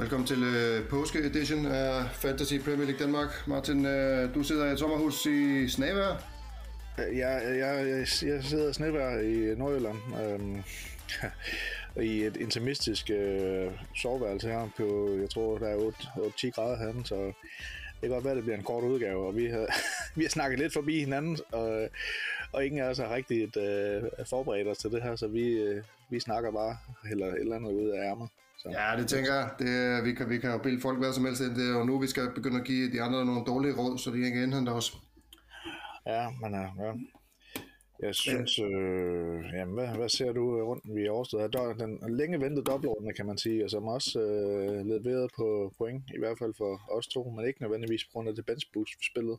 Velkommen til øh, påske edition af Fantasy Premier League Danmark. Martin, øh, du sidder i et sommerhus i Snævær. Jeg, øh, jeg, jeg, jeg sidder i Snævær i Nordjylland. Øhm, i et intimistisk øh, soveværelse her på, jeg tror, der er 8-10 grader herinde, så det kan godt være, at det bliver en kort udgave, og vi har, vi har snakket lidt forbi hinanden, og, og ingen af os har rigtigt øh, forberedt os til det her, så vi, øh, vi snakker bare eller et eller andet ud af ærmet. Så. Ja, det tænker jeg. Det, vi, kan, vi kan jo bilde folk hvad som helst ind. Det er jo nu, vi skal begynde at give de andre nogle dårlige råd, så de ikke indhenter os. Ja, men ja. Jeg synes, øh, jamen, hvad, hvad ser du rundt vi overstået her? Den længe ventede dobbeltordner, kan man sige, og som også øh, leveret på point, i hvert fald for os to, men ikke nødvendigvis på grund af det bench boost, vi spillede.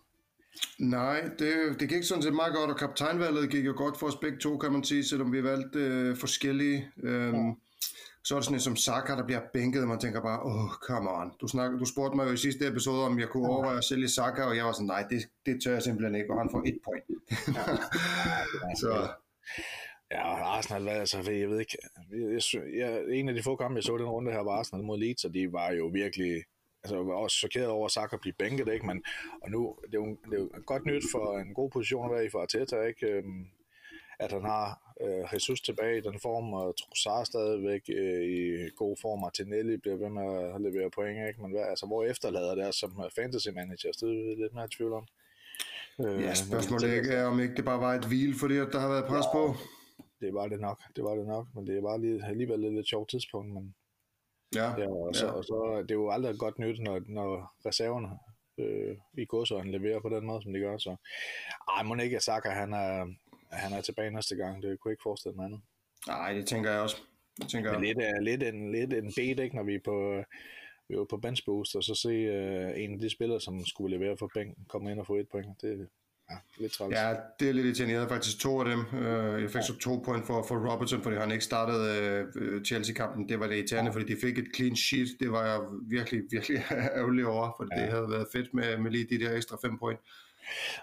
Nej, det, det gik sådan set meget godt, og kaptajnvalget gik jo godt for os begge to, kan man sige, selvom vi valgte øh, forskellige. Øhm, ja. Så er det sådan en som Saka, der bliver bænket, og man tænker bare, åh, oh, come on. Du, snak, du spurgte mig jo i sidste episode, om jeg kunne overveje at sælge Saka, og jeg var sådan, nej, det, det tør jeg simpelthen ikke, og han får et point. så... Ja, Arsenal, altså, jeg ved ikke, jeg, jeg, en af de få kampe, jeg så den runde her, var Arsenal mod Leeds, og de var jo virkelig, altså var også chokeret over, at Saka blive bænket, ikke? Men, og nu, det er, jo, det er jo godt nyt for en god position at være i for Arteta, ikke? Øhm, at han har øh, Jesus tilbage i den form, og Trossard stadigvæk øh, i god form, og Tinelli bliver ved med at levere point, ikke? Men hvad, altså, hvor efterlader det som fantasy manager? Det er lidt mere tvivl om. Øh, ja, spørgsmålet ikke er, om ikke det bare var et hvil, fordi der har været pres ja, på. Det var det nok, det var det nok, men det er bare lige, alligevel et lidt sjovt tidspunkt, men Ja, ja, og, så, ja. og så det er jo aldrig godt nyt, når, når reserverne øh, i godsøjen leverer på den måde, som de gør. Så ej, må ikke Saka, han er, han er tilbage næste gang. Det kunne ikke forestille mig andet. Nej, det tænker jeg også. Det tænker Men jeg. Lidt, er, lidt, en, lidt en bait, ikke, når vi er på, vi er på bench boost, og så se uh, en af de spillere, som skulle levere for bænken, komme ind og få et point. Det, ja, lidt træls. Ja, det er lidt irriterende. Jeg havde faktisk to af dem. Øh, jeg fik så to point for, for Robertson, fordi han ikke startede uh, Chelsea-kampen. Det var det irriterende, ja. fordi de fik et clean sheet. Det var jeg virkelig, virkelig ærgerlig over, for ja. det havde været fedt med, med lige de der ekstra fem point.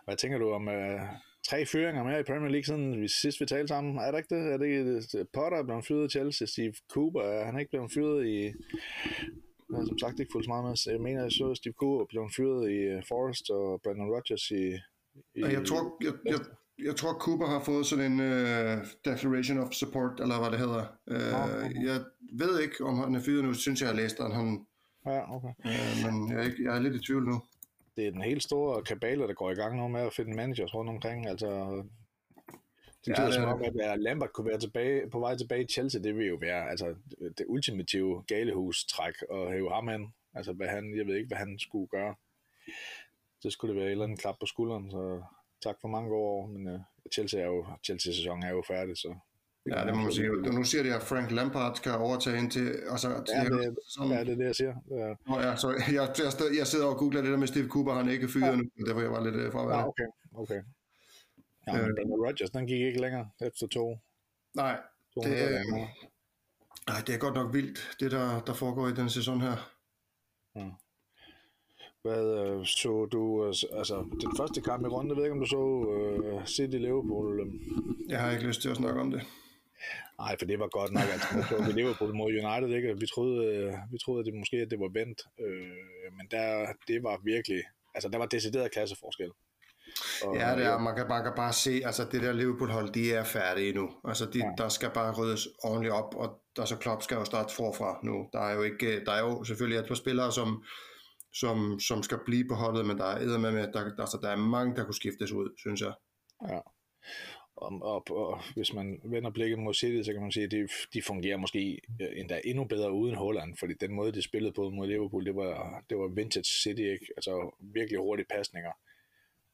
Hvad tænker du om, uh, tre fyringer mere i Premier League, siden vi sidst vi talte sammen. Er det ikke det? Er det Potter er blevet fyret i Chelsea? Steve Cooper, er han ikke blevet fyret i... Jeg har som sagt ikke fuldt så meget med. Jeg mener, jeg så Steve Cooper blev fyret i øh, Forest og Brandon Rodgers i... i jeg tror, jeg, jeg, jeg tror, Cooper har fået sådan en uh, declaration of support, eller hvad det hedder. Uh, okay. Jeg ved ikke, om han er fyret nu. Synes jeg, jeg har læst, at han... Ja, okay. Uh, men jeg er, ikke, jeg er lidt i tvivl nu det er den helt store kabale, der går i gang nu med at finde managers rundt omkring. Altså, det betyder ja, som om, at Lambert kunne være tilbage, på vej tilbage i Chelsea, det vil jo være altså, det ultimative galehus-træk at hæve ham hen. Altså, hvad han, jeg ved ikke, hvad han skulle gøre. Så skulle det være et eller andet klap på skulderen, så tak for mange år, men uh, Chelsea er jo, Chelsea-sæsonen er jo færdig, så Ja, det må man sige. Nu siger de, at Frank Lampard skal overtage ind til... Altså, til ja, det, sådan, ja, det er det, jeg siger. Ja. Nå, ja, så jeg, jeg, jeg sidder og googler det der med Steve Cooper, han er ikke fyret ja. nu, derfor jeg var lidt øh, fra Ja, okay, okay. Ja, men øh, Rodgers, den gik ikke længere efter to. Nej, to det, er, nej, det er godt nok vildt, det der, der foregår i den sæson her. Ja. Hvad øh, så du, altså den første kamp i runde, jeg ved ikke om du så uh, City Liverpool? Øh. Jeg har ikke lyst til at snakke om det. Nej, for det var godt nok, altså, så vi Liverpool mod United, ikke? Vi troede, øh, vi troede at det måske at det var vendt, øh, men der, det var virkelig, altså der var decideret klasseforskel. Og, ja, det er, man kan, man kan bare se, altså det der Liverpool-hold, de er færdige nu. Altså de, ja. der skal bare ryddes ordentligt op, og der så Klopp skal jo starte forfra nu. Der er jo ikke, der er jo selvfølgelig et par spillere, som, som, som skal blive på holdet, men der er med, med der, altså, der er mange, der kunne skiftes ud, synes jeg. Ja. Og, og, og hvis man vender blikket mod City, så kan man sige, at de, de fungerer måske endda endnu bedre uden Holland, fordi den måde, de spillede på mod Liverpool, det var, det var vintage City, ikke? altså virkelig hurtige pasninger,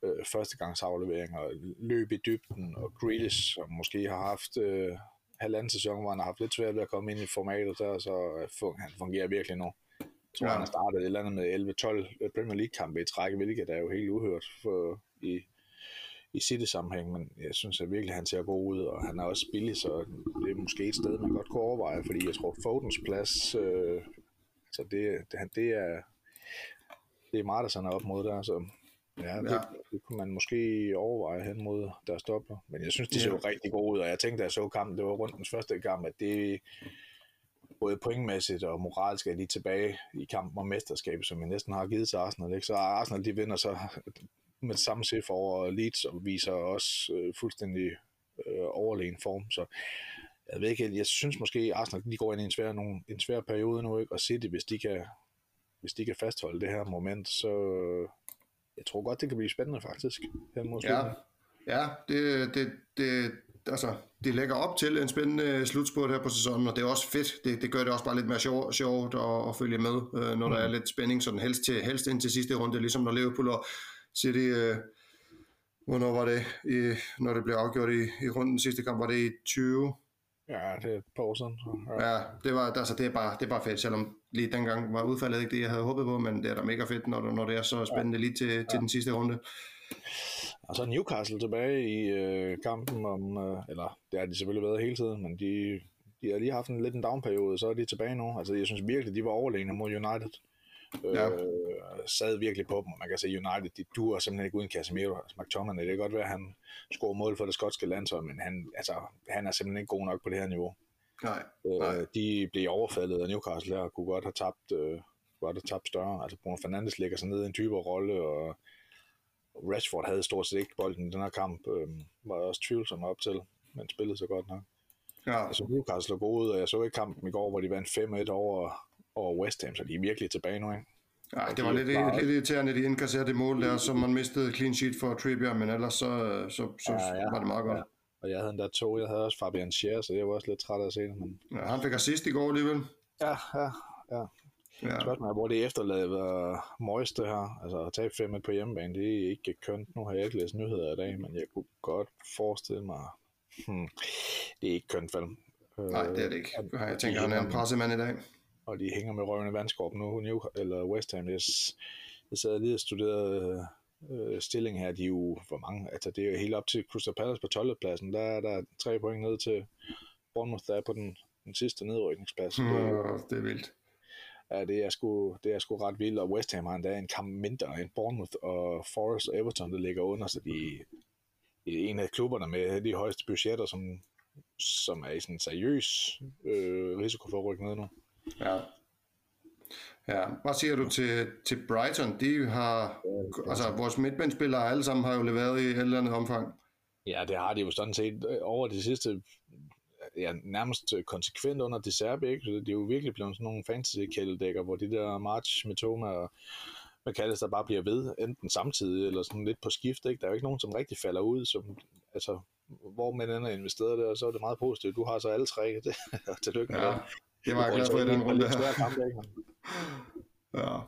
øh, førstegangsafleveringer, løb i dybden, og Grealish, som måske har haft øh, halvanden sæson, hvor han har haft lidt svært ved at komme ind i formatet der, så øh, han fungerer virkelig nu. Jeg tror, ja. han har startet et eller andet med 11-12 Premier League-kampe i træk, hvilket er jo helt uhørt for, i, i City-sammenhæng, men jeg synes at virkelig, at han ser god ud, og han er også billig, så det er måske et sted, man godt kunne overveje, fordi jeg tror, Fodens plads, øh, så det, det, det er det er meget, der er op mod der, så ja, det, ja. det kunne man måske overveje hen mod deres dobbler. Men jeg synes, de ser jo rigtig gode ud, og jeg tænkte, da jeg så kampen, det var rundt den første kamp, at det, både pointmæssigt og moralsk er de tilbage i kampen om mesterskabet, som vi næsten har givet til Arsenal. Ikke? Så Arsenal de vinder så med samme cifre over Leeds og viser også øh, fuldstændig øh, overlegen form. Så jeg ved ikke, jeg synes måske, at Arsenal de går ind i en svær, nogle, en svær periode nu, ikke? og City, hvis de kan, hvis de kan fastholde det her moment, så jeg tror godt, det kan blive spændende faktisk. ja, ja det, det, det, altså, det lægger op til en spændende slutspurt her på sæsonen, og det er også fedt. Det, det gør det også bare lidt mere sjovt, sjovt at, at følge med, øh, når mm. der er lidt spænding, sådan helst, til, helst ind til sidste runde, ligesom når Liverpool og City, øh, hvornår var det, i, når det blev afgjort i, i runden sidste kamp, var det i 20? Ja, det er et par år siden. Ja, ja det, var, altså, det, er bare, det er bare fedt, selvom lige dengang var udfaldet ikke det, jeg havde håbet på, men det er da mega fedt, når, når det er så spændende lige til, ja. til den sidste runde. Og så Newcastle tilbage i øh, kampen om, øh, eller det har de selvfølgelig været hele tiden, men de, de har lige haft en lidt en down-periode, så er de tilbage nu. Altså jeg synes virkelig, de var overlegne mod United. Ja. Øh, sad virkelig på dem, og man kan sige, United, de duer simpelthen ikke uden Casemiro. Altså, McTominay, det kan godt være, at han scorer mål for det skotske landshold, men han, altså, han er simpelthen ikke god nok på det her niveau. Nej, øh, nej. De blev overfaldet af Newcastle her, og kunne godt have tabt, øh, godt have tabt større. Altså Bruno Fernandes ligger sig ned i en dybere rolle, og Rashford havde stort set ikke bolden i den her kamp, øh, var også tvivlsom op til, men spillede så godt nok. Ja. Altså Newcastle lå god ud, og jeg så ikke kampen i går, hvor de vandt 5-1 over, over West Ham, så de er virkelig tilbage nu, ikke? Ja, det var lidt, lidt irriterende, at de indkasserede det mål der, som man mistede clean sheet for Trippier, men ellers så, så, så ja, ja, var det meget godt. Ja. Og jeg havde endda to, jeg havde også Fabian Scher, så jeg var også lidt træt af at se det. Men... Ja, han fik assist i går alligevel. Ja, ja, ja. Ja. Spørgsmålet er, hvor det efterlader Moist det her. Altså at tage 5 på hjemmebane, det er ikke kønt. Nu har jeg ikke læst nyheder i dag, men jeg kunne godt forestille mig, hmm, det er ikke kønt, vel? Nej, det er det ikke. Jeg tænker, han er en pressemand i dag og de hænger med røvende vandskorp nu, New, eller West Ham. Jeg, jeg sad lige og studerede øh, stilling her, de er jo for mange, altså det er jo helt op til Crystal Palace på 12. pladsen, der er der tre point ned til Bournemouth, der er på den, den sidste nedrykningsplads. Mm, det, det er vildt. Ja, det er, sgu, det er sgu ret vildt, og West Ham har endda en kamp mindre end Bournemouth og Forest og Everton, der ligger under, så de er en af klubberne med de højeste budgetter, som, som er i sådan en seriøs øh, risiko for at rykke ned nu. Ja. Ja, hvad siger du til, til Brighton? De har, altså vores midtbandspillere alle sammen har jo leveret i et eller andet omfang. Ja, det har de jo sådan set øh, over de sidste, ja, nærmest konsekvent under de serbe, ikke? Det er jo virkelig blevet sådan nogle fantasy kældedækker, hvor de der March, Toma og McAllister bare bliver ved, enten samtidig eller sådan lidt på skift, ikke? Der er jo ikke nogen, som rigtig falder ud, som, altså, hvor man ender investeret der, så er det meget positivt. Du har så alle tre, det, tillykke med ja. det. Det var jeg glad for i den runde her. Ja.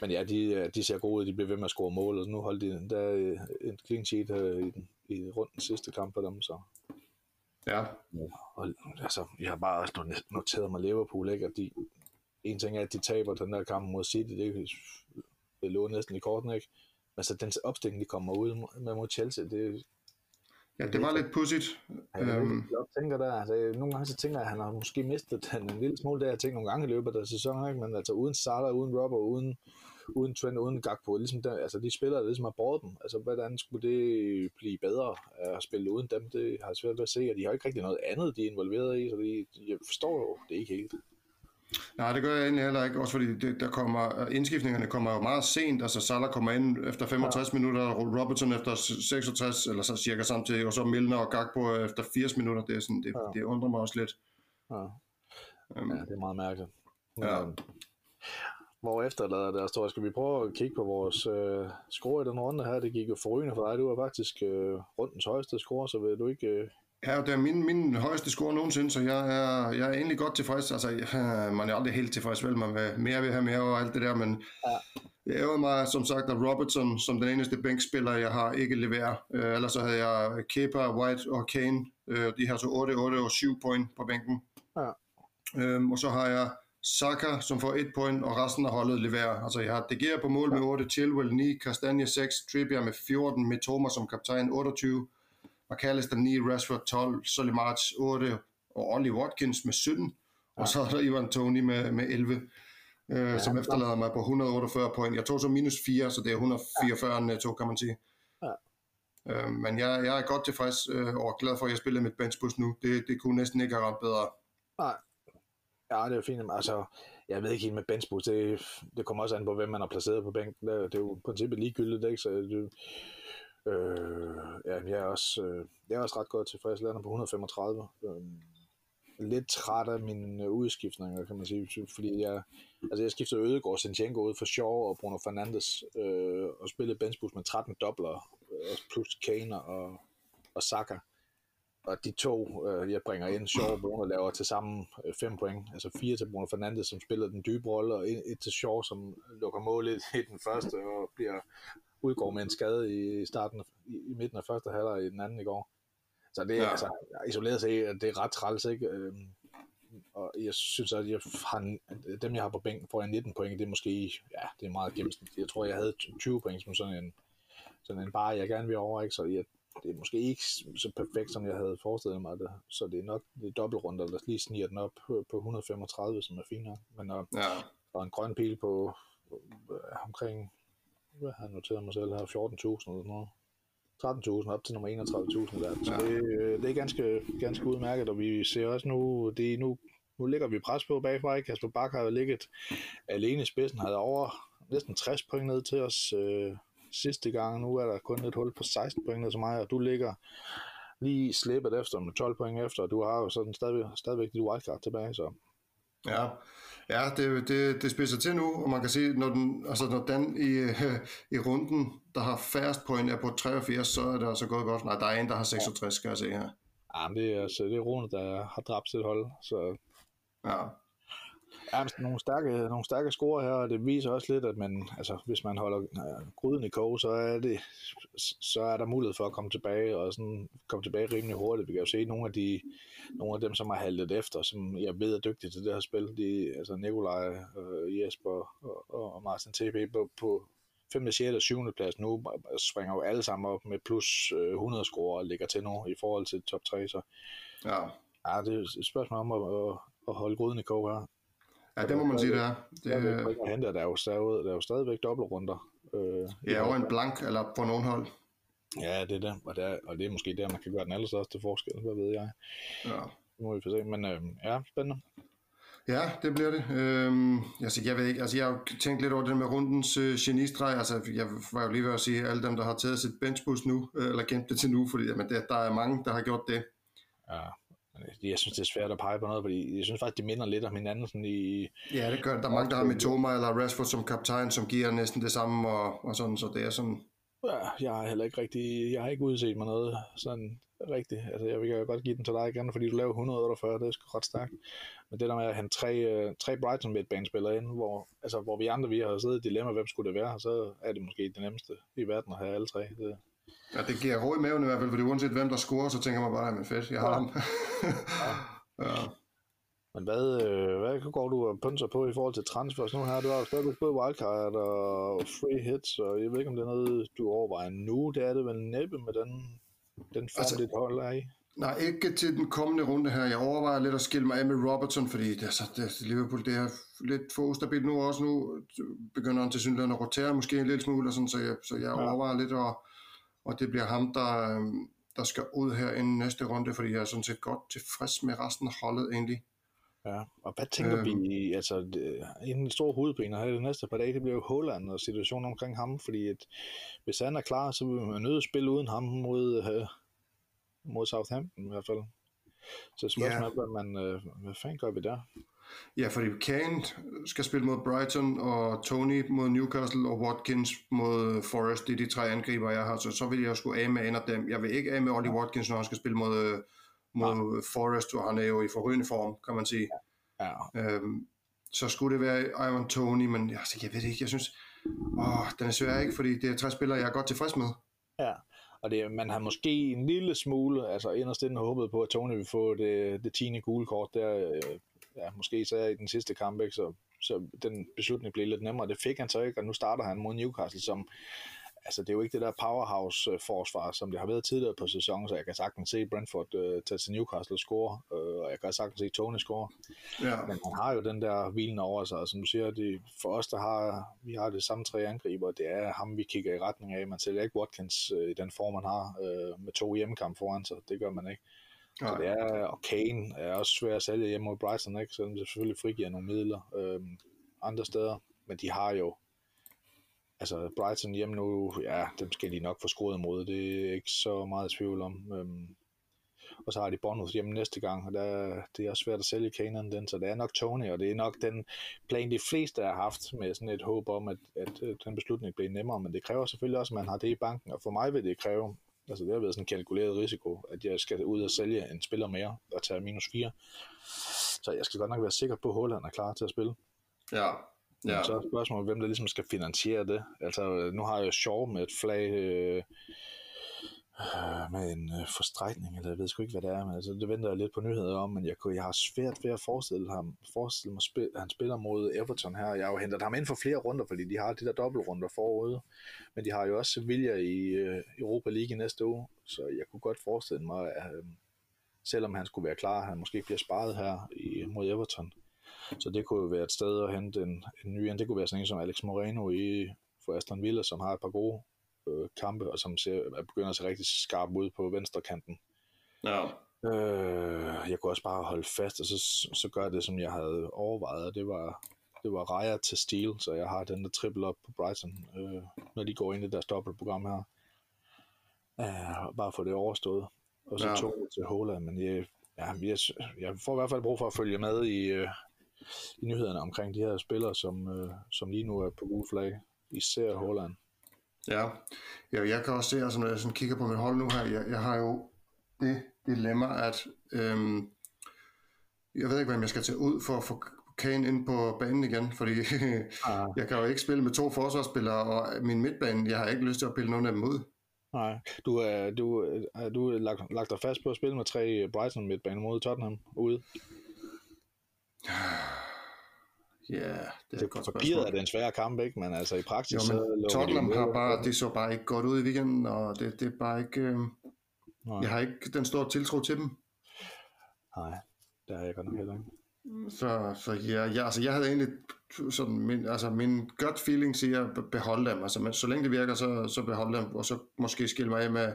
Men ja, de, de ser gode ud, de bliver ved med at score mål, og nu holdt de der en clean sheet her i, i runden sidste kamp for dem, så Ja. Og, altså, jeg har bare også noteret mig Liverpool, ikke? At de, en ting er, at de taber den der kamp mod City, det, det lå næsten i korten, ikke? Men så den opstilling, de kommer ud med mod Chelsea, det, Ja, det var lidt pudsigt. Ja, øhm. jeg tænker der, altså, nogle gange så tænker jeg, at han har måske mistet den en lille smule der, jeg tænker nogle gange i løbet af sæsonen, ikke? men altså uden Salah, uden Robber, uden, uden Trent, uden Gakpo, ligesom der, altså de spillere, der ligesom har båret dem, altså hvordan skulle det blive bedre at spille uden dem, det har jeg svært ved at se, og de har ikke rigtig noget andet, de er involveret i, så de, jeg forstår jo det ikke helt. Nej, det gør jeg egentlig heller ikke, også fordi det, der kommer, indskiftningerne kommer jo meget sent, altså Salah kommer ind efter 65 ja. minutter, Robertson efter 66, eller så cirka samtidig, og så Milner og Gakpo efter 80 minutter, det, er sådan, det, ja. det undrer mig også lidt. Ja. Um, ja, det er meget mærkeligt. Ja. Um, hvor efterlader det står, skal vi prøve at kigge på vores øh, score i den runde her, det gik jo forrygende for dig, du var faktisk øh, rundens højeste score, så vil du ikke øh, Ja, det er min, min højeste score nogensinde, så jeg er, jeg er egentlig godt tilfreds. Altså, jeg, man er aldrig helt tilfreds, vel? Man vil mere vil have mere og alt det der, men ja. det ærger mig, som sagt, at Robertson, som den eneste bænkspiller, jeg har, ikke leverer. Uh, ellers så havde jeg Kepa, White og Kane. Uh, de har så 8, 8 og 7 point på bænken. Ja. Um, og så har jeg Saka, som får 1 point, og resten af holdet leverer. Altså, jeg har De Gea på mål med 8, Chilwell 9, Castagne 6, Trippier med 14, med Thomas som kaptajn 28, McAllister 9, Rashford 12, Solly March 8 og Ollie Watkins med 17. Ja. Og så er der Ivan Tony med, med 11, øh, ja, som efterlader mig på 148 point. Jeg tog så minus 4, så det er 144 ja. netto, kan man sige. Ja. Øh, men jeg, jeg er godt tilfreds øh, og glad for, at jeg spiller mit benchboost nu. Det, det kunne næsten ikke have ramt bedre. Nej. Ja, det er fint. Altså, jeg ved ikke helt med benchboost. Det, det kommer også an på, hvem man har placeret på bænken. Det, det er jo i princippet ligegyldigt, ikke? Så det, øh, ja, jeg er også, øh, jeg er også ret godt tilfreds. Lander på 135. Øh, lidt træt af mine øh, udskiftninger, kan man sige, fordi jeg, altså jeg skiftede Ødegård Sinchenko ud for Shaw og Bruno Fernandes, øh, og spillede Benzbus med 13 dobler, øh, plus Kane og, og Saka. Og de to, øh, jeg bringer ind, Shaw og Bruno, laver til sammen øh, fem point. Altså fire til Bruno Fernandes, som spiller den dybe rolle, og et, et til Shaw, som lukker målet i den første, og bliver udgår med en skade i starten, i, i midten af første halvleg i den anden i går. Så det er ja. altså, isoleret set, det er ret træls, ikke? Øhm, og jeg synes, at jeg har, dem, jeg har på bænken, får jeg 19 point. Det er måske, ja, det er meget gennemsnit. Jeg tror, jeg havde 20 point som sådan en, sådan en bare, jeg gerne vil over, ikke? Så jeg, det er måske ikke så perfekt, som jeg havde forestillet mig det. Så det er nok det er dobbeltrunder, der lige sniger den op på 135, som er nok. Men og, ja. og en grøn pil på øh, omkring, hvad har jeg noteret mig selv her, 14.000 eller noget. 13.000 op til nummer 31.000 der. Så ja. det, øh, det er ganske, ganske udmærket, og vi ser også nu, det nu, nu ligger vi pres på bagfra? Kasper Bak har jo ligget alene i spidsen, havde over næsten 60 point ned til os øh, sidste gang, nu er der kun et hul på 16 point til mig, og du ligger lige slippet efter med 12 point efter, og du har jo sådan stadig, stadigvæk dit wildcard tilbage, så. Ja, ja det, det, det spidser til nu, og man kan se, når den, altså når den i, i runden, der har færrest point, er på 83, så er det altså gået godt. Nej, der er en, der har 66, skal jeg se her. Ja, men det er, altså, det er Rune, der har dræbt sit hold, så... Ja, Ja, nogle stærke, nogle stærke score her, og det viser også lidt, at man, altså, hvis man holder ja, gryden i kog, så er, det, så er der mulighed for at komme tilbage, og sådan komme tilbage rimelig hurtigt. Vi kan jo se nogle af, de, nogle af dem, som har haltet efter, som jeg ved er dygtige til det her spil, de, altså Nikolaj, øh, Jesper og, og Martin TP på, på 5., 6. og 7. plads nu, springer jo alle sammen op med plus 100 score og ligger til nu i forhold til top 3, så ja. Ja, det er et spørgsmål om at, at, at holde gryden i kog her. Ja, det må man sige, det er. Det, er, der, der, er jo stadig, der er jo stadigvæk dobbeltrunder. Øh, ja, og en blank, eller på nogen hold. Ja, det er det, og det er, og det er måske der, man kan gøre den allerstørste forskel, hvad ved jeg. Ja. Det må vi få se, men øh, ja, spændende. Ja, det bliver det. Øhm, altså, jeg ved ikke, altså jeg har tænkt lidt over det med rundens øh, genistreg, altså jeg var jo lige ved at sige, alle dem, der har taget sit benchbus nu, øh, eller gemt det til nu, fordi jamen, der, der er mange, der har gjort det. Ja, jeg synes, det er svært at pege på noget, fordi jeg synes faktisk, de minder lidt om hinanden. Sådan i, ja, det gør Der er mange, der har Mitoma eller Rashford som kaptajn, som giver næsten det samme, og, og sådan, så det er sådan... Ja, jeg har heller ikke rigtig, jeg har ikke udset mig noget sådan rigtigt. Altså, jeg vil godt give den til dig igen, fordi du laver 148, det er sgu ret stærkt. Men det der med at hente tre, øh, tre Brighton midtbanespillere ind, hvor, altså, hvor vi andre vi har siddet i dilemma, hvem skulle det være, så er det måske det nemmeste i verden at have alle tre. Det, Ja, det giver ro i maven i hvert fald, fordi uanset hvem der scorer, så tænker man bare, men fedt, jeg har ja. ham. ja. ja. Men hvad, øh, hvad går du og pønser på i forhold til transfers nu her? Du har jo stadig både wildcard og free hits, og jeg ved ikke, om det er noget, du overvejer nu. Det er det vel næppe med den, den form, altså, dit hold er i? Nej, ikke til den kommende runde her. Jeg overvejer lidt at skille mig af med Robertson, fordi det, altså, det, Liverpool det er lidt for ustabilt nu også. Nu begynder han til synligheden at rotere måske en lille smule, og sådan, så jeg, så jeg ja. overvejer lidt at og det bliver ham, der, øhm, der skal ud her inden næste runde, fordi jeg er sådan set godt tilfreds med resten af holdet egentlig. Ja, og hvad tænker øhm, vi, altså en den store hovedpine her det næste par dage, det bliver jo Holland og situationen omkring ham, fordi at, hvis han er klar, så vil man nødt at spille uden ham mod, øh, mod Southampton i hvert fald. Så spørgsmålet ja. er, hvad, man, øh, hvad fanden gør vi der? Ja, fordi Kane skal spille mod Brighton, og Tony mod Newcastle, og Watkins mod Forest. Det er de tre angriber, jeg har. Så, så vil jeg skulle af med en af dem. Jeg vil ikke af med Ollie Watkins, når han skal spille mod, mod ja. Forest, og han er jo i forrygende form, kan man sige. Ja. Øhm, så skulle det være Ivan Tony, men altså, jeg ved ikke, jeg synes, åh, den er svær ikke, fordi det er tre spillere, jeg er godt tilfreds med. Ja, og det, man har måske en lille smule, altså inderst inden håbet på, at Tony vil få det, det 10. gule kort der øh, ja, måske især i den sidste kamp, ikke? Så, så den beslutning blev lidt nemmere. Det fik han så ikke, og nu starter han mod Newcastle, som altså det er jo ikke det der powerhouse-forsvar, som det har været tidligere på sæsonen, så jeg kan sagtens se Brentford uh, tage til Newcastle score, uh, og jeg kan sagtens se Tony score. Ja. Men han har jo den der hvilen over sig, og som du siger, det, for os, der har, vi har det samme tre angriber, det er ham, vi kigger i retning af. Man sælger ikke Watkins uh, i den form, man har, uh, med to hjemmekamp foran sig, det gør man ikke. Så det er, og Kane er også svært at sælge hjemme mod Brighton, ikke? selvom det selvfølgelig frigiver nogle midler øhm, andre steder. Men de har jo, altså Brighton hjemme nu, ja, dem skal de nok få skruet mod, det er ikke så meget tvivl om. Øhm, og så har de Bournemouth hjemme næste gang, og der, det er også svært at sælge Kane den, så det er nok Tony, og det er nok den plan, de fleste har haft med sådan et håb om, at, at, at den beslutning bliver nemmere, men det kræver selvfølgelig også, at man har det i banken, og for mig vil det kræve, altså det har været sådan en kalkuleret risiko, at jeg skal ud og sælge en spiller mere og tage minus 4. Så jeg skal godt nok være sikker på, at Holland er klar til at spille. Ja, Ja. Så er spørgsmålet, hvem der ligesom skal finansiere det. Altså, nu har jeg jo Shaw med et flag, øh, Øh, med en øh, forstrækning, eller jeg ved sgu ikke, hvad det er, men altså, det venter jeg lidt på nyheder om, men jeg, kunne, jeg har svært ved at forestille, ham, forestille mig, spil, at han spiller mod Everton her. Jeg har jo hentet ham ind for flere runder, fordi de har de der dobbeltrunder forude, men de har jo også Sevilla i øh, Europa League næste uge, så jeg kunne godt forestille mig, at øh, selvom han skulle være klar, han måske bliver sparet her i, mod Everton. Så det kunne jo være et sted at hente en, en ny en. Det kunne være sådan en som Alex Moreno i, for Aston Villa, som har et par gode øh, kampe, og som ser, begynder at se rigtig skarp ud på venstre kanten. Ja. Øh, jeg kunne også bare holde fast, og så, så gør jeg det, som jeg havde overvejet, og det var, det var Raja til Steel, så jeg har den der triple op på Brighton, øh, når de går ind i deres dobbeltprogram her. Øh, bare for det overstået. Og så ja. tog til Holland, men jeg, ja, jeg, jeg får i hvert fald brug for at følge med i, øh, i nyhederne omkring de her spillere, som, øh, som lige nu er på gul flag, især Holland. Ja, ja jeg kan også se, altså når jeg sådan kigger på mit hold nu her, jeg, jeg har jo det dilemma, at øhm, jeg ved ikke, hvem jeg skal tage ud for at få Kane ind på banen igen, fordi ah. jeg kan jo ikke spille med to forsvarsspillere, og min midtbane, jeg har ikke lyst til at pille nogen af dem ud. Nej, du er, du, er du lagt, lagt dig fast på at spille med tre Brighton midtbane mod Tottenham ude? Ja, det er et godt Papiret er det en svær kamp, ikke? Men altså i praksis... Jo, men så Tottenham har bare, det så bare ikke godt ud i weekenden, og det, det er bare ikke... Øh, jeg har ikke den store tiltro til dem. Nej, det har jeg godt nok heller ikke. Så, så ja, ja, altså jeg havde egentlig sådan, min, altså min gut feeling siger at beholde dem, altså men så længe det virker, så, så beholde dem, og så måske skille mig af med,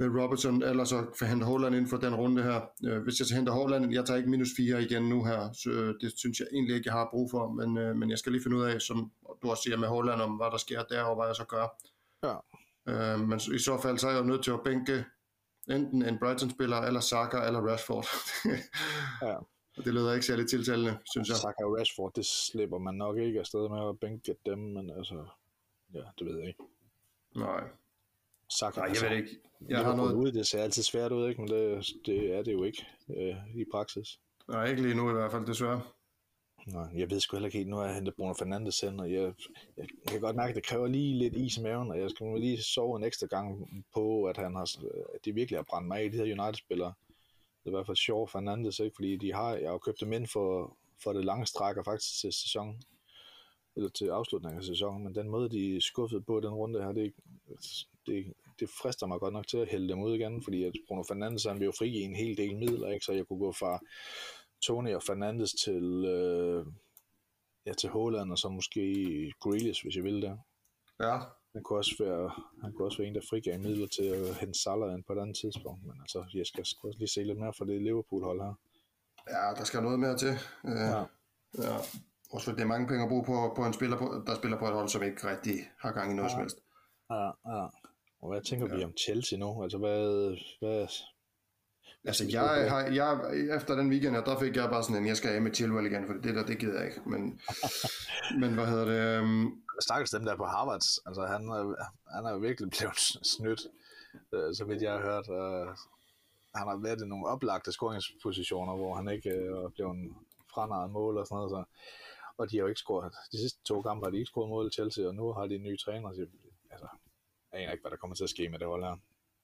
med Robertson, eller så hente Holland ind for den runde her. Øh, hvis jeg så henter Holland, jeg tager ikke minus 4 igen nu her, så øh, det synes jeg egentlig ikke, jeg har brug for, men, øh, men jeg skal lige finde ud af, som du også siger med Holland, om hvad der sker der, og hvad jeg så gør. Ja. Øh, men i så fald, så er jeg jo nødt til at bænke enten en Brighton-spiller, eller Saka, eller Rashford. ja. Og det lyder ikke særlig tiltalende, synes jeg. Saka og Rashford, det slipper man nok ikke afsted med at bænke dem, men altså, ja, det ved jeg ikke. Nej. Saka, Nej, jeg ved ikke. Jeg har noget... Ud, det ser altid svært ud, ikke? men det, det er det jo ikke øh, i praksis. Nej, ikke lige nu i hvert fald, desværre. Nej, jeg ved sgu heller ikke helt, nu har jeg hentet Bruno Fernandes ind, og jeg, jeg, kan godt mærke, at det kræver lige lidt is i maven, og jeg skal lige sove en ekstra gang på, at, han har, at de virkelig har brændt mig af, de her United-spillere. Det er i hvert fald Shaw Fernandes, ikke? fordi de har, jeg har købt dem ind for, for det lange stræk, og faktisk til sæsonen, eller til afslutningen af sæsonen, men den måde, de skuffede på den runde her, det, det, det frister mig godt nok til at hælde dem ud igen, fordi at Bruno Fernandes han vil jo frigive en hel del midler, ikke? så jeg kunne gå fra Tony og Fernandes til, øh, ja, til Holland, og så måske Grealish, hvis jeg ville det. Ja. Han kunne også være, han kunne også være en, der frigav midler til at hente Salah ind på et andet tidspunkt, men altså, jeg skal også lige se lidt mere for det Liverpool-hold her. Ja, der skal noget mere til. Uh, ja. ja. Også det er mange penge at bruge på, på en spiller, på, der spiller på et hold, som ikke rigtig har gang i noget ja. som helst. Ja, ja. Og hvad tænker ja. vi om Chelsea nu? Altså, hvad... hvad Altså, jeg, har, jeg, efter den weekend her, der fik jeg bare sådan en, jeg skal af med Chilwell igen, for det der, det gider jeg ikke. Men, men hvad hedder det? Um... Stakkels dem der på Harvard, altså han, han er virkelig blevet snydt, øh, så vidt jeg har hørt. Uh, han har været i nogle oplagte scoringspositioner, hvor han ikke uh, er blevet franaret mål og sådan noget. Så, og de har jo ikke scoret, de sidste to kampe har de ikke scoret mål i Chelsea, og nu har de en ny træner, så altså, jeg aner ikke, hvad der kommer til at ske med det hold her.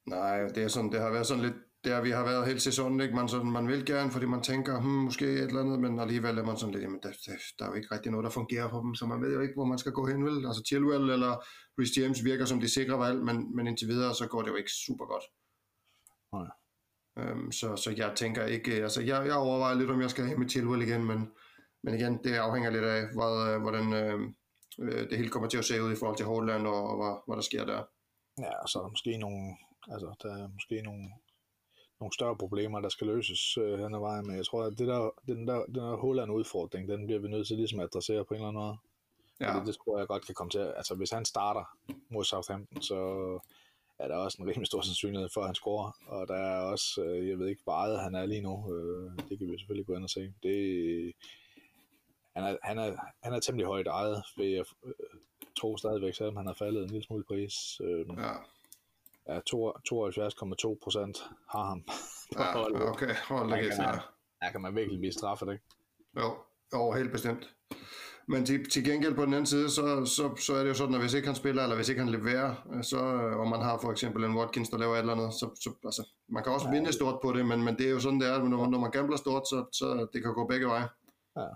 Nej, det, er sådan, det har været sådan lidt der, vi har været hele sæsonen. Ikke? Man, sådan, man vil gerne, fordi man tænker, hmm, måske et eller andet, men alligevel er man sådan lidt, jamen, der, der, der, er jo ikke rigtig noget, der fungerer for dem, så man ved jo ikke, hvor man skal gå hen, vel? Altså Chilwell eller Rhys James virker som de sikre valg, men, men indtil videre, så går det jo ikke super godt. Nej. Øhm, så, så jeg tænker ikke, altså jeg, jeg overvejer lidt, om jeg skal have med Chilwell igen, men, men igen, det afhænger lidt af, hvad, hvordan øh, øh, det hele kommer til at se ud i forhold til Holland og, og hvad, hvad der sker der. Ja, og så er der måske nogle, altså der er måske nogle, nogle større problemer, der skal løses øh, hen ad vejen, men jeg tror, at det der, den der, den der Holland-udfordring, den bliver vi nødt til ligesom at adressere på en eller anden måde. Ja. Det, det tror jeg godt kan komme til. Altså, hvis han starter mod Southampton, så er der også en rimelig stor sandsynlighed for, at han scorer. Og der er også, øh, jeg ved ikke, hvor han er lige nu. Øh, det kan vi selvfølgelig gå ind og se. Det, han, er, han, er, han er temmelig højt ejet, ved jeg øh, tro stadigvæk, selvom han har faldet en lille smule pris. Øh, ja. Ja, 72,2 procent har ham på ja, holdet. okay. Hold da kæft, ja. Der kan man virkelig blive straffet, ikke? Jo, jo helt bestemt. Men til, til gengæld på den anden side, så, så, så er det jo sådan, at hvis ikke han spiller, eller hvis ikke han leverer, så, og man har for eksempel en Watkins, der laver et eller andet, så, så altså, man kan også ja. vinde stort på det, men, men det er jo sådan, det er, når, når man gambler stort, så, så det kan gå begge veje. Ja.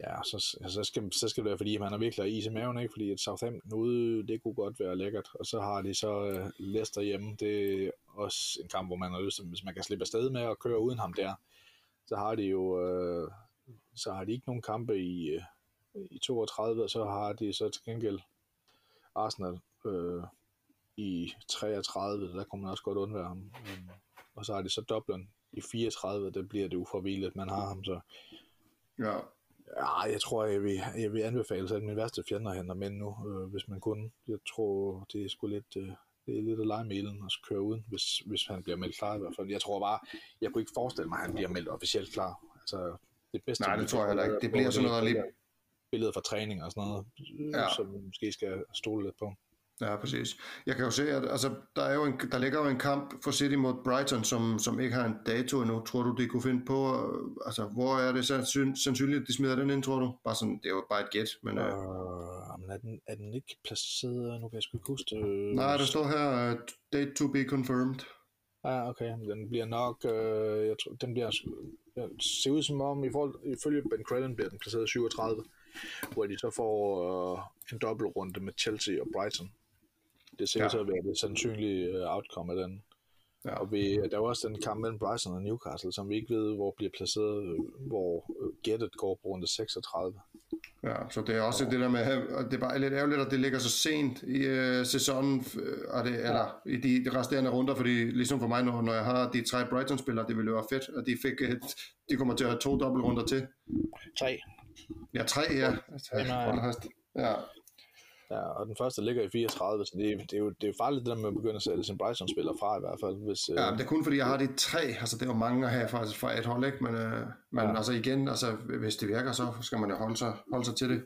Ja, så, så, skal, så skal det være, fordi man har virkelig is i maven, ikke? fordi et Southampton ude, det kunne godt være lækkert, og så har de så uh, Leicester hjemme, det er også en kamp, hvor man har lyst til, hvis man kan slippe afsted med at køre uden ham der, så har de jo, uh, så har de ikke nogen kampe i, uh, i 32, og så har de så til gengæld Arsenal uh, i 33, der kunne man også godt undvære ham, um, og så har de så Dublin i 34, der bliver det uforvildet, man har ham så. Ja, Ja, jeg tror, jeg vil, jeg vil anbefale sig, at min værste fjender henter mænd nu, øh, hvis man kunne. Jeg tror, det er sgu lidt, øh, det er lidt at lege mailen og køre uden, hvis, hvis han bliver meldt klar i hvert fald. Jeg tror bare, jeg kunne ikke forestille mig, at han bliver meldt officielt klar. Altså, det bedste, Nej, det tror jeg heller ikke. Det bliver sådan noget lige... Billeder fra træning og sådan noget, ja. som vi måske skal stole lidt på. Ja, præcis. Jeg kan jo se, at altså, der, er jo en, der ligger jo en kamp for City mod Brighton, som, som ikke har en dato endnu. Tror du, de kunne finde på, øh, altså, hvor er det sandsynligt, at de smider den ind, tror du? Bare sådan, det er jo bare et gæt, men... Uh, uh, men er, den, er den ikke placeret, nu kan jeg sgu ikke huske det. Nej, der står her, uh, date to be confirmed. Ja, ah, okay. Den bliver nok, uh, jeg tror, den bliver, det ser ud som om, i forhold, ifølge Ben Crellin bliver den placeret 37, hvor de så får uh, en dobbeltrunde med Chelsea og Brighton. Det ser ud til at være det sandsynlige øh, outcome af den. Ja. Og vi, der er også den kamp mellem Bryson og Newcastle, som vi ikke ved, hvor bliver placeret, øh, hvor øh, gættet går på runde 36. Ja, så det er også ja. det der med, det er bare lidt ærgerligt, at det ligger så sent i øh, sæsonen, og det, ja. eller i de, de resterende runder, fordi ligesom for mig, når, når jeg har de tre Brighton-spillere, det ville være fedt, at de fik et, de kommer til at have to dobbeltrunder til. Tre. Ja, tre, ja. Ja, ja. Ja, og den første ligger i 34, så det, er, det, er, jo, det er jo farligt det der med at begynde at sælge sin Bryson-spiller fra i hvert fald. Hvis, ja, men det er kun fordi, jeg har de tre, altså det er jo mange at have faktisk fra et hold, ikke? Men, øh, men ja. altså igen, altså, hvis det virker, så skal man jo holde sig, holde sig til det.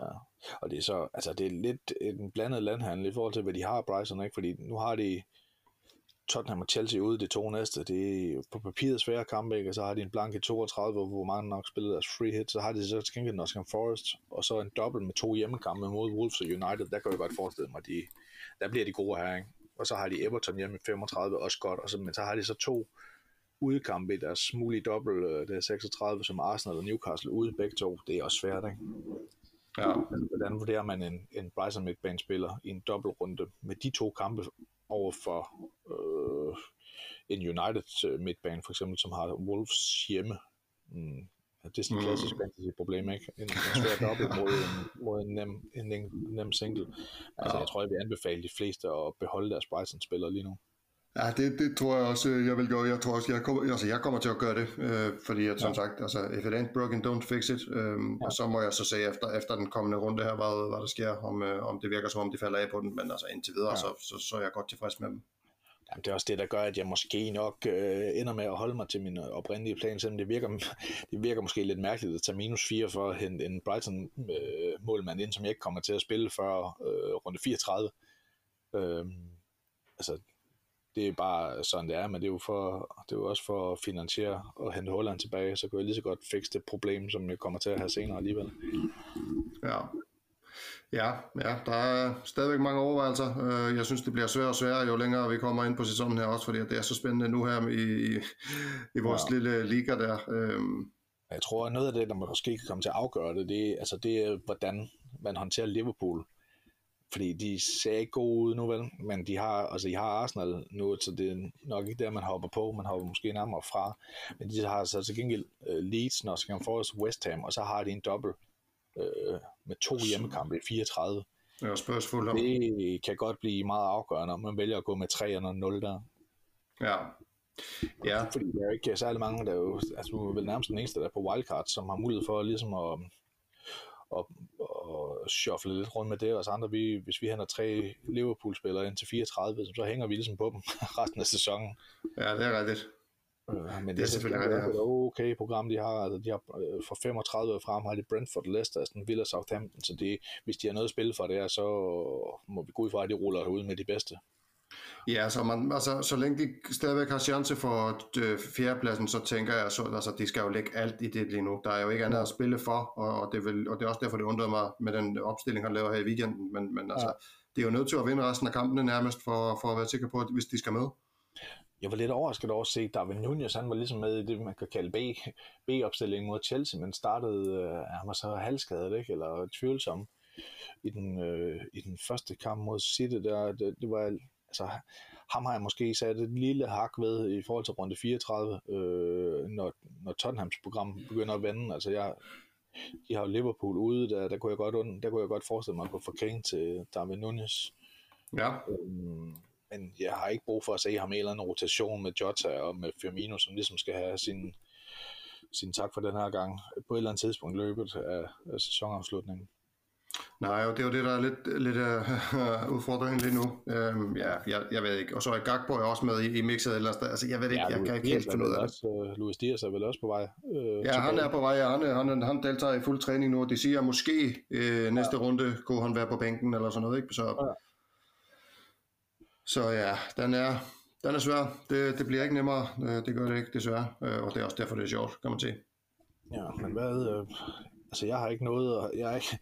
Ja, og det er så, altså det er lidt en blandet landhandel i forhold til, hvad de har Bryson, ikke? Fordi nu har de Tottenham og Chelsea ude de to næste. Det er på papiret svære kampe, ikke? og så har de en blank i 32, hvor mange nok spiller deres free hit. Så har de så til gengæld Nottingham Forest, og så en dobbelt med to hjemmekampe mod Wolves og United. Der kan jeg godt forestille mig, de, der bliver de gode her. Ikke? Og så har de Everton hjemme i 35, også godt. Og så, men så har de så to udekampe i deres mulige dobbelt, øh, det er 36, som Arsenal og Newcastle ude begge to. Det er også svært, ikke? Ja. Hvordan vurderer man en, en Bryson midtbanespiller i en dobbeltrunde med de to kampe over for øh, en United øh, midtbane, for eksempel, som har Wolves hjemme. Mm. Det er sådan et klassisk mm. fantasy-problem, ikke? En, en svær dobbelt mod en, mod en, nem, en, en nem single. Altså, ja. jeg tror, jeg vil anbefale de fleste at beholde deres Bryson-spillere lige nu. Ja, det, det tror jeg også, jeg vil gøre. Jeg tror også, jeg kommer, altså, jeg kommer til at gøre det, øh, fordi at, som ja. sagt, altså, if it ain't broken, don't fix it. Øh, ja. Og så må jeg så se efter, efter den kommende runde her, hvad, hvad der sker, om, øh, om det virker som om, de falder af på den, men altså indtil videre, ja. så, så, så er jeg godt tilfreds med dem. Jamen, det er også det, der gør, at jeg måske nok øh, ender med at holde mig til min oprindelige plan, selvom det virker, det virker måske lidt mærkeligt at tage minus 4 for en, en Brighton-målmand øh, ind, som jeg ikke kommer til at spille før øh, runde 34. Øh, altså, det er bare sådan, det er, men det er jo, for, det er jo også for at finansiere og hente Holland tilbage, så kan jeg lige så godt fikse det problem, som jeg kommer til at have senere alligevel. Ja, Ja, ja, der er stadigvæk mange overvejelser. Øh, jeg synes, det bliver sværere og sværere, jo længere vi kommer ind på sæsonen her også, fordi det er så spændende nu her i, i, vores ja. lille liga der. Øhm. Jeg tror, at noget af det, der måske kan komme til at afgøre det, det, altså det er, hvordan man håndterer Liverpool fordi de ser ikke gode ud nu vel, men de har, altså de har Arsenal nu, så det er nok ikke der, man hopper på, man hopper måske nærmere fra, men de har så til gengæld uh, Leeds, når skal få West Ham, og så har de en dobbelt uh, med to hjemmekampe i 34. Ja, spørgsmål om. Det kan godt blive meget afgørende, om man vælger at gå med 3 eller 0 der. Ja, Ja. Fordi der er jo ikke særlig mange, der er jo, altså du er vel nærmest den eneste, der er på wildcard, som har mulighed for ligesom at, at, at shuffle lidt rundt med det, og så andre, vi, hvis vi henter tre Liverpool-spillere ind til 34, så hænger vi ligesom på dem resten af sæsonen. Ja, det er rigtigt. Øh, men det, Det er selvfølgelig rigtigt, ja. et okay program, de har. Altså, de har øh, fra 35 og frem har de Brentford, Leicester, Aston Villa, Southampton, så det, hvis de har noget at spille for der, så må vi gå ud fra, at de ruller ud med de bedste. Ja, så, man, altså, så længe de stadigvæk har chance for øh, fjerdepladsen, så tænker jeg, så, altså, de skal jo lægge alt i det lige nu. Der er jo ikke andet at spille for, og, og, det, vil, og det er også derfor, det undrede mig med den opstilling, han laver her i weekenden. Men, men altså, Ja. det er jo nødt til at vinde resten af kampene nærmest, for, for at være sikker på, at hvis de skal med. Jeg var lidt overrasket over at se, at Darwin Nunez, han var ligesom med i det, man kan kalde B, B-opstillingen mod Chelsea, men startede, øh, han var så halvskadet, ikke? eller tvivlsom i den, øh, i den første kamp mod City. Der, det, det var, altså, ham har jeg måske sat et lille hak ved i forhold til runde 34, øh, når, når Tottenhams program begynder at vende. Altså, jeg, de har jo Liverpool ude, der, der, kunne jeg godt, der kunne jeg godt forestille mig at gå fra Kane til Darwin Nunez. Ja, Øhm, men jeg har ikke brug for at se ham i en eller anden rotation med Jota og med Firmino, som ligesom skal have sin, sin tak for den her gang på et eller andet tidspunkt løbet af, af sæsonafslutningen. Nej, og det er jo det, der er lidt, lidt uh, udfordringen lige nu. Um, ja, jeg, jeg ved ikke. Og så er er også med i, i mixet et eller. Altså, jeg ved ikke, jeg Luis kan ikke helt finde ud af det. også, uh, Luis Diaz er vel også på vej. Øh, Ja, han er på vej, han, han, han deltager i fuld træning nu, og de siger, at måske øh, næste ja. runde kunne han være på bænken eller sådan noget, ikke? Så, Ja. så ja, den er, den er svær. Det, det bliver ikke nemmere, øh, det gør det ikke, desværre. Øh, Og det er også derfor, det er sjovt, kan man sige. Ja, men hvad... Øh, altså, jeg har ikke noget... at- Jeg er ikke,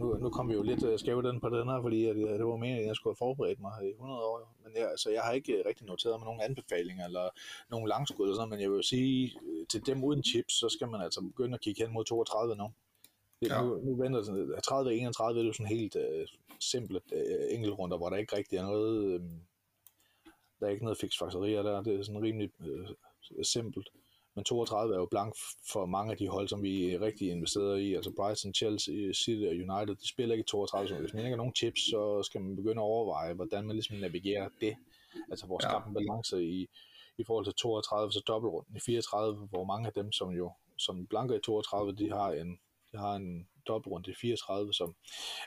nu, nu kom vi jo lidt øh, skævt den på den her, fordi at, øh, det var meningen, at jeg skulle have forberedt mig i 100 år. Men jeg, altså, jeg har ikke øh, rigtig noteret med nogle anbefalinger eller nogle langskud eller sådan, men jeg vil sige, til dem uden chips, så skal man altså begynde at kigge hen mod 32 nu. Det, Ja. nu, nu venter sådan, 30 og 31 det er jo sådan helt øh, simple øh, enkeltrunder, hvor der ikke rigtig er noget, øh, der er ikke noget fiksfakserier der, det er sådan rimelig øh, simpelt. Men 32 er jo blank for mange af de hold, som vi rigtig investerer i. Altså Brighton, Chelsea, City og United, de spiller ikke 32. Så hvis man ikke har nogen chips, så skal man begynde at overveje, hvordan man ligesom navigerer det. Altså hvor Ja. skabt en balance i, i forhold til 32, så dobbeltrunden i 34, hvor mange af dem, som jo som blanker i 32, de har en, de har en dobbeltrunde i 34, som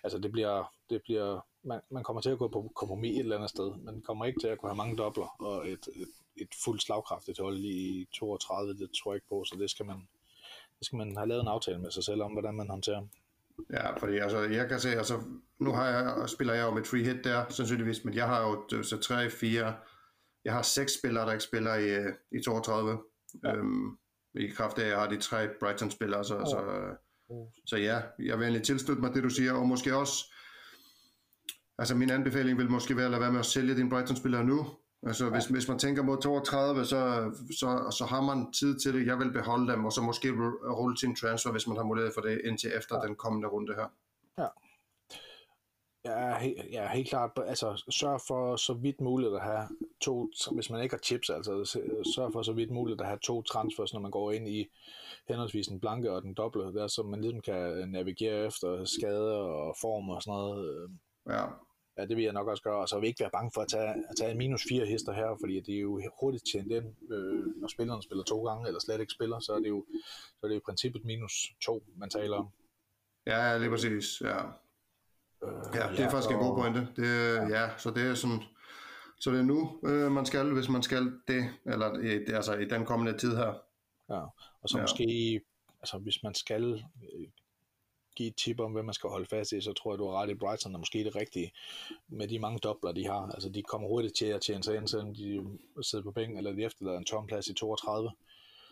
altså det bliver, det bliver man, man kommer til at gå på kompromis et eller andet sted, man kommer ikke til at kunne have mange dobler og et, et, et fuldt slagkraftigt hold i 32, det tror jeg ikke på, så det skal man, det skal man have lavet en aftale med sig selv om, hvordan man håndterer. Ja, fordi altså, jeg kan se, altså, nu har jeg, spiller jeg jo med free hit der, sandsynligvis, men jeg har jo øh, så tre, fire, jeg har seks spillere, der ikke spiller i, øh, i 32. Ja. Øhm, I kraft af, at jeg har de tre Brighton-spillere, så, ja. så, så ja, jeg vil egentlig tilslutte mig det, du siger, og måske også, altså min anbefaling vil måske være at lade være med at sælge dine Brighton-spillere nu. Altså hvis, hvis man tænker mod 32, så, så, så har man tid til det. Jeg vil beholde dem, og så måske ru- rulle til en transfer, hvis man har mulighed for det, indtil efter ja. den kommende runde her. Jeg er, helt, er helt klart, altså sørg for så vidt muligt at have to, hvis man ikke har chips, altså sørg for så vidt muligt at have to transfers, når man går ind i henholdsvis den blanke og den doble, der så man ligesom kan navigere efter skader og form og sådan noget. Ja, Ja, det vil jeg nok også gøre, og så vil jeg ikke være bange for at tage, at tage minus fire hister her, fordi det er jo hurtigt tjent ind, øh, når spilleren spiller to gange, eller slet ikke spiller, så er det jo, så er det jo i princippet minus to, man taler om. ja lige præcis. Ja, Øh, ja det er faktisk en god pointe. Det, ja, så det er sådan, så det er nu, øh, man skal, hvis man skal det, eller i, altså i den kommende tid her. Ja, og så Ja. ja. måske, altså hvis man skal øh, give et tip om, hvad man skal holde fast i, så tror jeg, du har ret i Brighton, er måske det rigtige med de mange dobler, de har. Altså de kommer hurtigt til at tjene sig ind, selvom de sidder på bænken, eller de efterlader en tom plads i 32.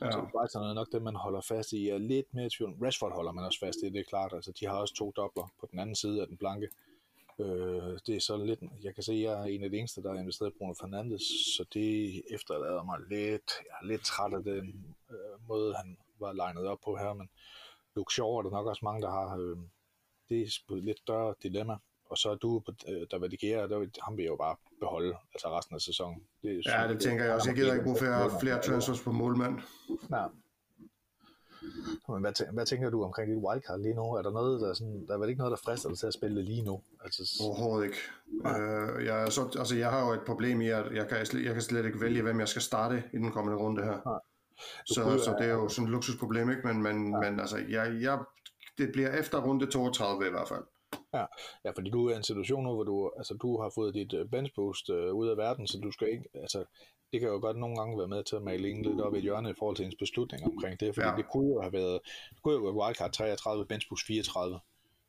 Ja. Så Brighton er nok det, man holder fast i. Jeg er lidt mere i tvivl. Rashford holder man også fast i, det er klart. Altså, de har også to dobler på den anden side af den blanke. Øh, det er så lidt, jeg kan se, at jeg er en af de eneste, der har investeret i Bruno Fernandes, så det efterlader mig lidt, jeg er lidt træt af den øh, måde, han var legnet op på her, men Luke Shaw er der nok også mange, der har, øh, det er et lidt større dilemma. Og så er du, på, øh, der valigerer, der, ham vil jeg jo bare beholde, altså resten af sæsonen. Det er Ja, det tænker jeg også. Jeg gider ikke bruge flere, flere transfers på målmand. Nej. Men hvad, tæ- hvad tænker du omkring dit wildcard lige nu? Er der noget, der, er sådan, der er vel ikke noget, der frister dig til at spille lige nu? Altså, Overhovedet ikke. Øh, jeg, er så, altså, jeg har jo et problem i, at jeg kan, jeg kan slet ikke vælge, hvem jeg skal starte i den kommende runde her. Nej. Så, så det er jo sådan et luksusproblem, ikke? Men, men, ja. men altså, jeg, jeg, det bliver efter runde 32 i hvert fald. Ja, ja, fordi du er i en situation nu, hvor du, altså, du har fået dit øh, bench boost øh, ud af verden, så du skal ikke, altså, det kan jo godt nogle gange være med til at male en lidt op i hjørne i forhold til ens beslutning omkring det, fordi Ja. det kunne jo have været, det kunne jo været wildcard 33, bench boost 34.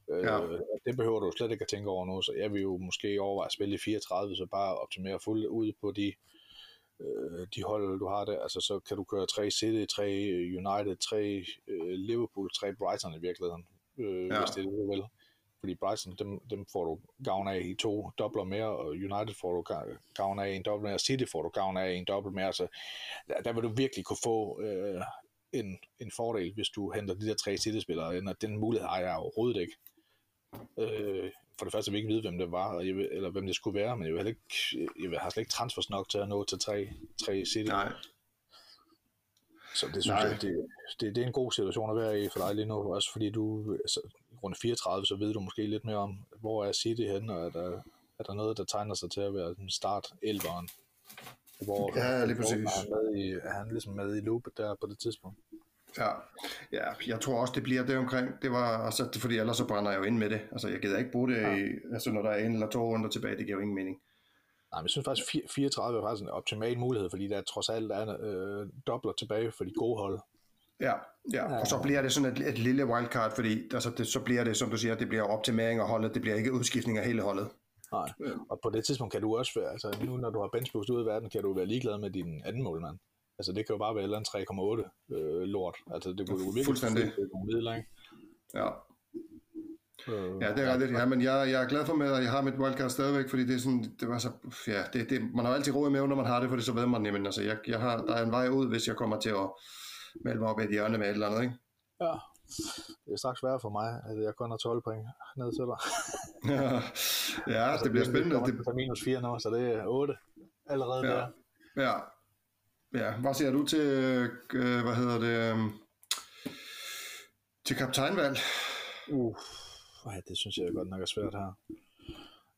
Ja. Øh, det behøver du slet ikke at tænke over nu, så jeg vil jo måske overveje at spille i 34, så bare optimere fuldt ud på de, øh, de hold, du har der. Altså, så kan du køre tre City, tre United, tre øh, Liverpool, tre Brighton i virkeligheden, øh, Ja. hvis det er det, du vil. Fordi Brighton, dem, dem får du gavn af i to dobler mere, og United får du ga- gavn af i en dobbelt mere, og City får du gavn af i en dobbelt mere. Så der, der vil du virkelig kunne få øh, en, en fordel, hvis du henter de der tre City-spillere og den mulighed har jeg overhovedet ikke. Øh, for det første vil jeg ikke vide, hvem det var, og jeg vil, eller hvem det skulle være, men jeg, vil ikke, jeg har slet ikke transfers nok til at nå til tre, tre City. Nej. Så det synes Nej. jeg, det, det, det er en god situation at være i for dig lige nu, også fordi du, altså, i runde 34, så ved du måske lidt mere om, hvor er City henne, og er der, er der noget, der tegner sig til at være den start elveren hvor, Ja, lige hvor præcis. Er han, med i, er han ligesom med i loopet der på det tidspunkt? Ja. ja, jeg tror også, det bliver det omkring. Det var, altså, fordi ellers så brænder jeg jo ind med det. Altså, jeg gider ikke bruge det, ja. i, altså, når der er en eller to runder tilbage, det giver jo ingen mening. Nej, men jeg synes faktisk, 4 34 er faktisk en optimal mulighed, fordi der trods alt er øh, dobler tilbage for de gode hold. Ja, ja, og så bliver det sådan et, et lille wildcard, fordi altså, det, så bliver det, som du siger, det bliver optimering af holdet, det bliver ikke udskiftning af hele holdet. Nej. Og på det tidspunkt kan du også være, altså nu når du har benchboost ud i verden, kan du være ligeglad med din anden målmand. Altså det kan jo bare være eller andet 3,8 øh, lort. Altså det kunne du virkelig Fuldstændig. nogle midler, ikke? Ja, Øh, ja det er rigtigt. Ja, men jeg, jeg er glad for med, at jeg har mit wildcard stadigvæk, fordi det er sådan, det var så, ja, det, det, man har jo altid i maven, når man har det, for det så ved man, jamen, altså, jeg, jeg har, der er en vej ud, hvis jeg kommer til at melde mig op i et hjørne med et eller andet, ikke? ja. Det er straks værre for mig, at jeg kun har 12 point ned til dig. ja, det bliver spændende. Det, Det er minus 4 nu, så det er 8 allerede Ja. der. Ja. Ja, hvad siger du til, øh, hvad hedder det, øh, til kaptajnvalg? Uh, ja, det synes jeg godt nok er svært her.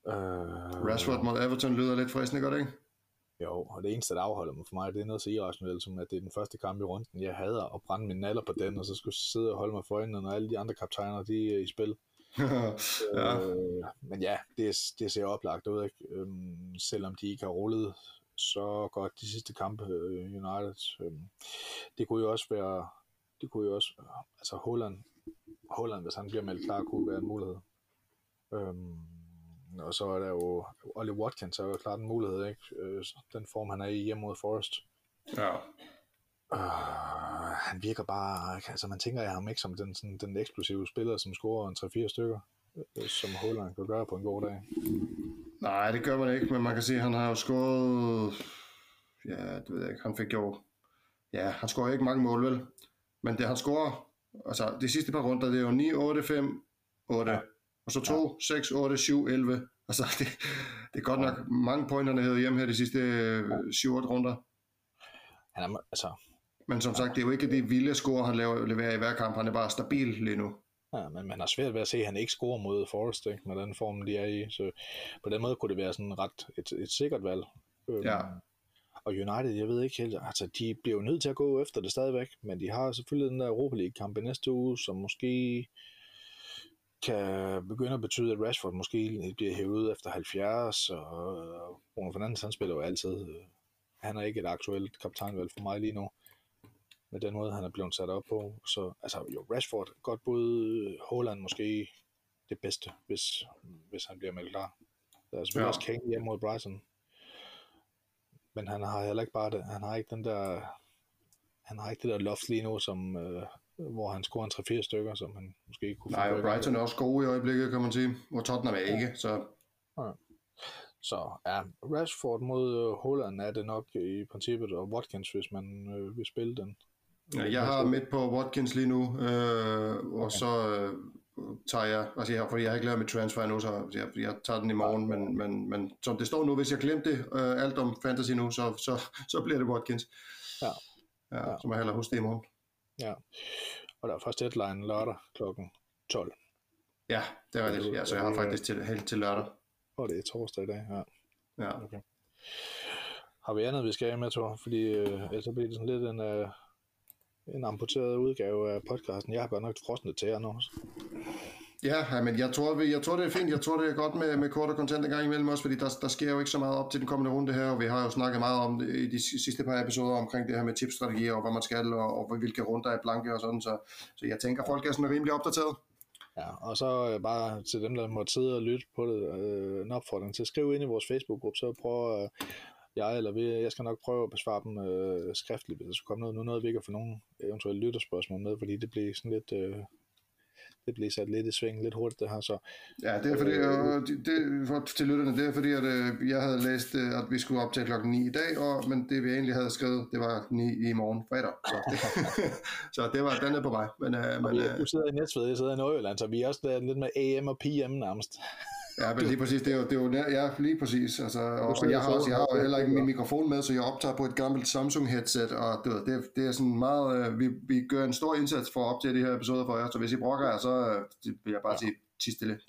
Øh, Rashford mod Everton lyder lidt fristende, godt ikke? Jo, og det eneste, der afholder mig for mig, det er noget så irrationelt, som at det er den første kamp i runden. Jeg hader at brænde mine naller på den, og så skulle sidde og holde mig for øjnene, når alle de andre kaptajner, de er i spil. ja. Øh, men ja, det, det ser oplagt ud, ikke? Øhm, selvom de ikke har rullet så godt de sidste kampe, øh, United. Øhm, det kunne jo også være, det kunne jo også, altså Holland, Holland, hvis han bliver meldt klar, kunne være en mulighed. Øhm, og så er der jo, Ollie Watkins er jo klart en mulighed, ikke? Øh, den form, han er i hjemme mod Forest. ja. Uh, han virker bare, altså man tænker jeg ham ikke som den, sådan, den eksplosive spiller, som scorer en 3-4 stykker, øh, som Holland kan gøre på en god dag. Nej, det gør man ikke, men man kan sige, at han har jo scoret, ja, det ved jeg ikke, han fik jo, ja, han scorer ikke mange mål, vel? Men det han scorer, altså de sidste par runder, det er jo 9, 8, 5, 8, ja. og så 2, ja. 6, 8, 7, 11. Altså, det, det er godt nok mange point, han havde hjemme her de sidste 7-8 runder. Han er, altså, Men som sagt, det er jo ikke de vilde score, han laver, leverer i hver kamp. Han er bare stabil lige nu. Ja, men man har svært ved at se, at han ikke scorer mod Forest, ikke, med den form, de er i. Så på den måde kunne det være sådan ret et, et sikkert valg. Øhm, Ja. Og United, jeg ved ikke helt, altså de bliver jo nødt til at gå efter det stadigvæk, men de har selvfølgelig den der Europa League-kamp i næste uge, som måske kan begynde at betyde, at Rashford måske bliver hævet efter 70, og Bruno Fernandes, han spiller jo altid. øh, Han er ikke et aktuelt kaptajnvalg for mig lige nu, med den måde, han er blevet sat op på. Så altså, jo, Rashford, godt bud, Holland måske det bedste, hvis, hvis han bliver meldt klar. Der er selvfølgelig Ja. også Kane hjemme mod Brighton. Men han har heller ikke bare det. Han har ikke den der han har ikke det der loft lige nu, som, øh, hvor han scorer en 3-4 stykker, som han måske kunne Nej, og. Brighton er også gode i øjeblikket, kan man sige. Hvor Tottenham er ikke, så Så ja, Rashford mod øh, Holland er det nok i princippet, og Watkins, hvis man øh, vil spille den. Ja, jeg har midt på Watkins lige nu, øh, og så øh, tager jeg, altså jeg, fordi jeg har ikke lavet mit transfer endnu, så jeg, jeg tager den i morgen, men, men, men som det står nu, hvis jeg glemte øh, alt om fantasy nu, så, så, så bliver det Watkins. Ja. Ja, så må jeg hellere huske det i morgen. Ja. Og der er først deadline lørdag klokken 12. Ja, det er det. Ja, så jeg har faktisk til, helt til lørdag. Og det er torsdag i dag, ja. Ja. Okay. Har vi andet, vi skal have med, Thor? Fordi øh, ellers så bliver det sådan lidt en, øh, en amputeret udgave af podcasten. Jeg har godt nok frosnet til jer nu. Ja, men jeg tror, jeg tror, det er fint. Jeg tror, det er godt med, med kort og content en gang imellem også, fordi der, der sker jo ikke så meget op til den kommende runde her, og vi har jo snakket meget om det i de sidste par episoder omkring det her med tipsstrategier, og hvad man skal, og, og hvilke runder er blanke og sådan, så, så jeg tænker, folk er sådan rimelig opdateret. Ja, og så øh, bare til dem, der måtte sidde og lytte på det, øh, en opfordring til at skrive ind i vores Facebook-gruppe, så prøver øh, jeg eller vi, jeg skal nok prøve at besvare dem øh, skriftligt, hvis der skulle komme noget. Nu noget, vi ikke få nogen eventuelle lytterspørgsmål med, fordi det bliver sådan lidt, øh, det bliver sat lidt i sving, lidt hurtigt det her, så... Ja, det er fordi, og det, det, for, til lytterne, det er fordi, at øh, jeg havde læst, øh, at vi skulle optage klokken 9 i dag, og, men det vi egentlig havde skrevet, det var 9 i morgen, fredag, så det, så det var, den er på vej. Men, øh, men, øh, du sidder i Næstved, jeg sidder i Nordjylland, så vi er også lidt med AM og PM nærmest. Ja, men lige præcis, det er jo, det er jo ja, lige præcis. Altså, og, og jeg har også, jeg har heller ikke min mikrofon med, så jeg optager på et gammelt Samsung headset, og ved, det, det er sådan meget, øh, vi, vi gør en stor indsats for at optage de her episoder for jer, så hvis I brokker jer, så øh, vil jeg bare ja. sige, tis stille.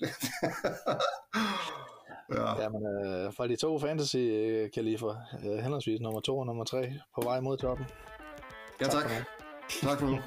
ja. Jamen, øh, fra de to fantasy kalifer, øh, henholdsvis nummer to og nummer tre, på vej mod toppen. Ja, tak. Tak for nu.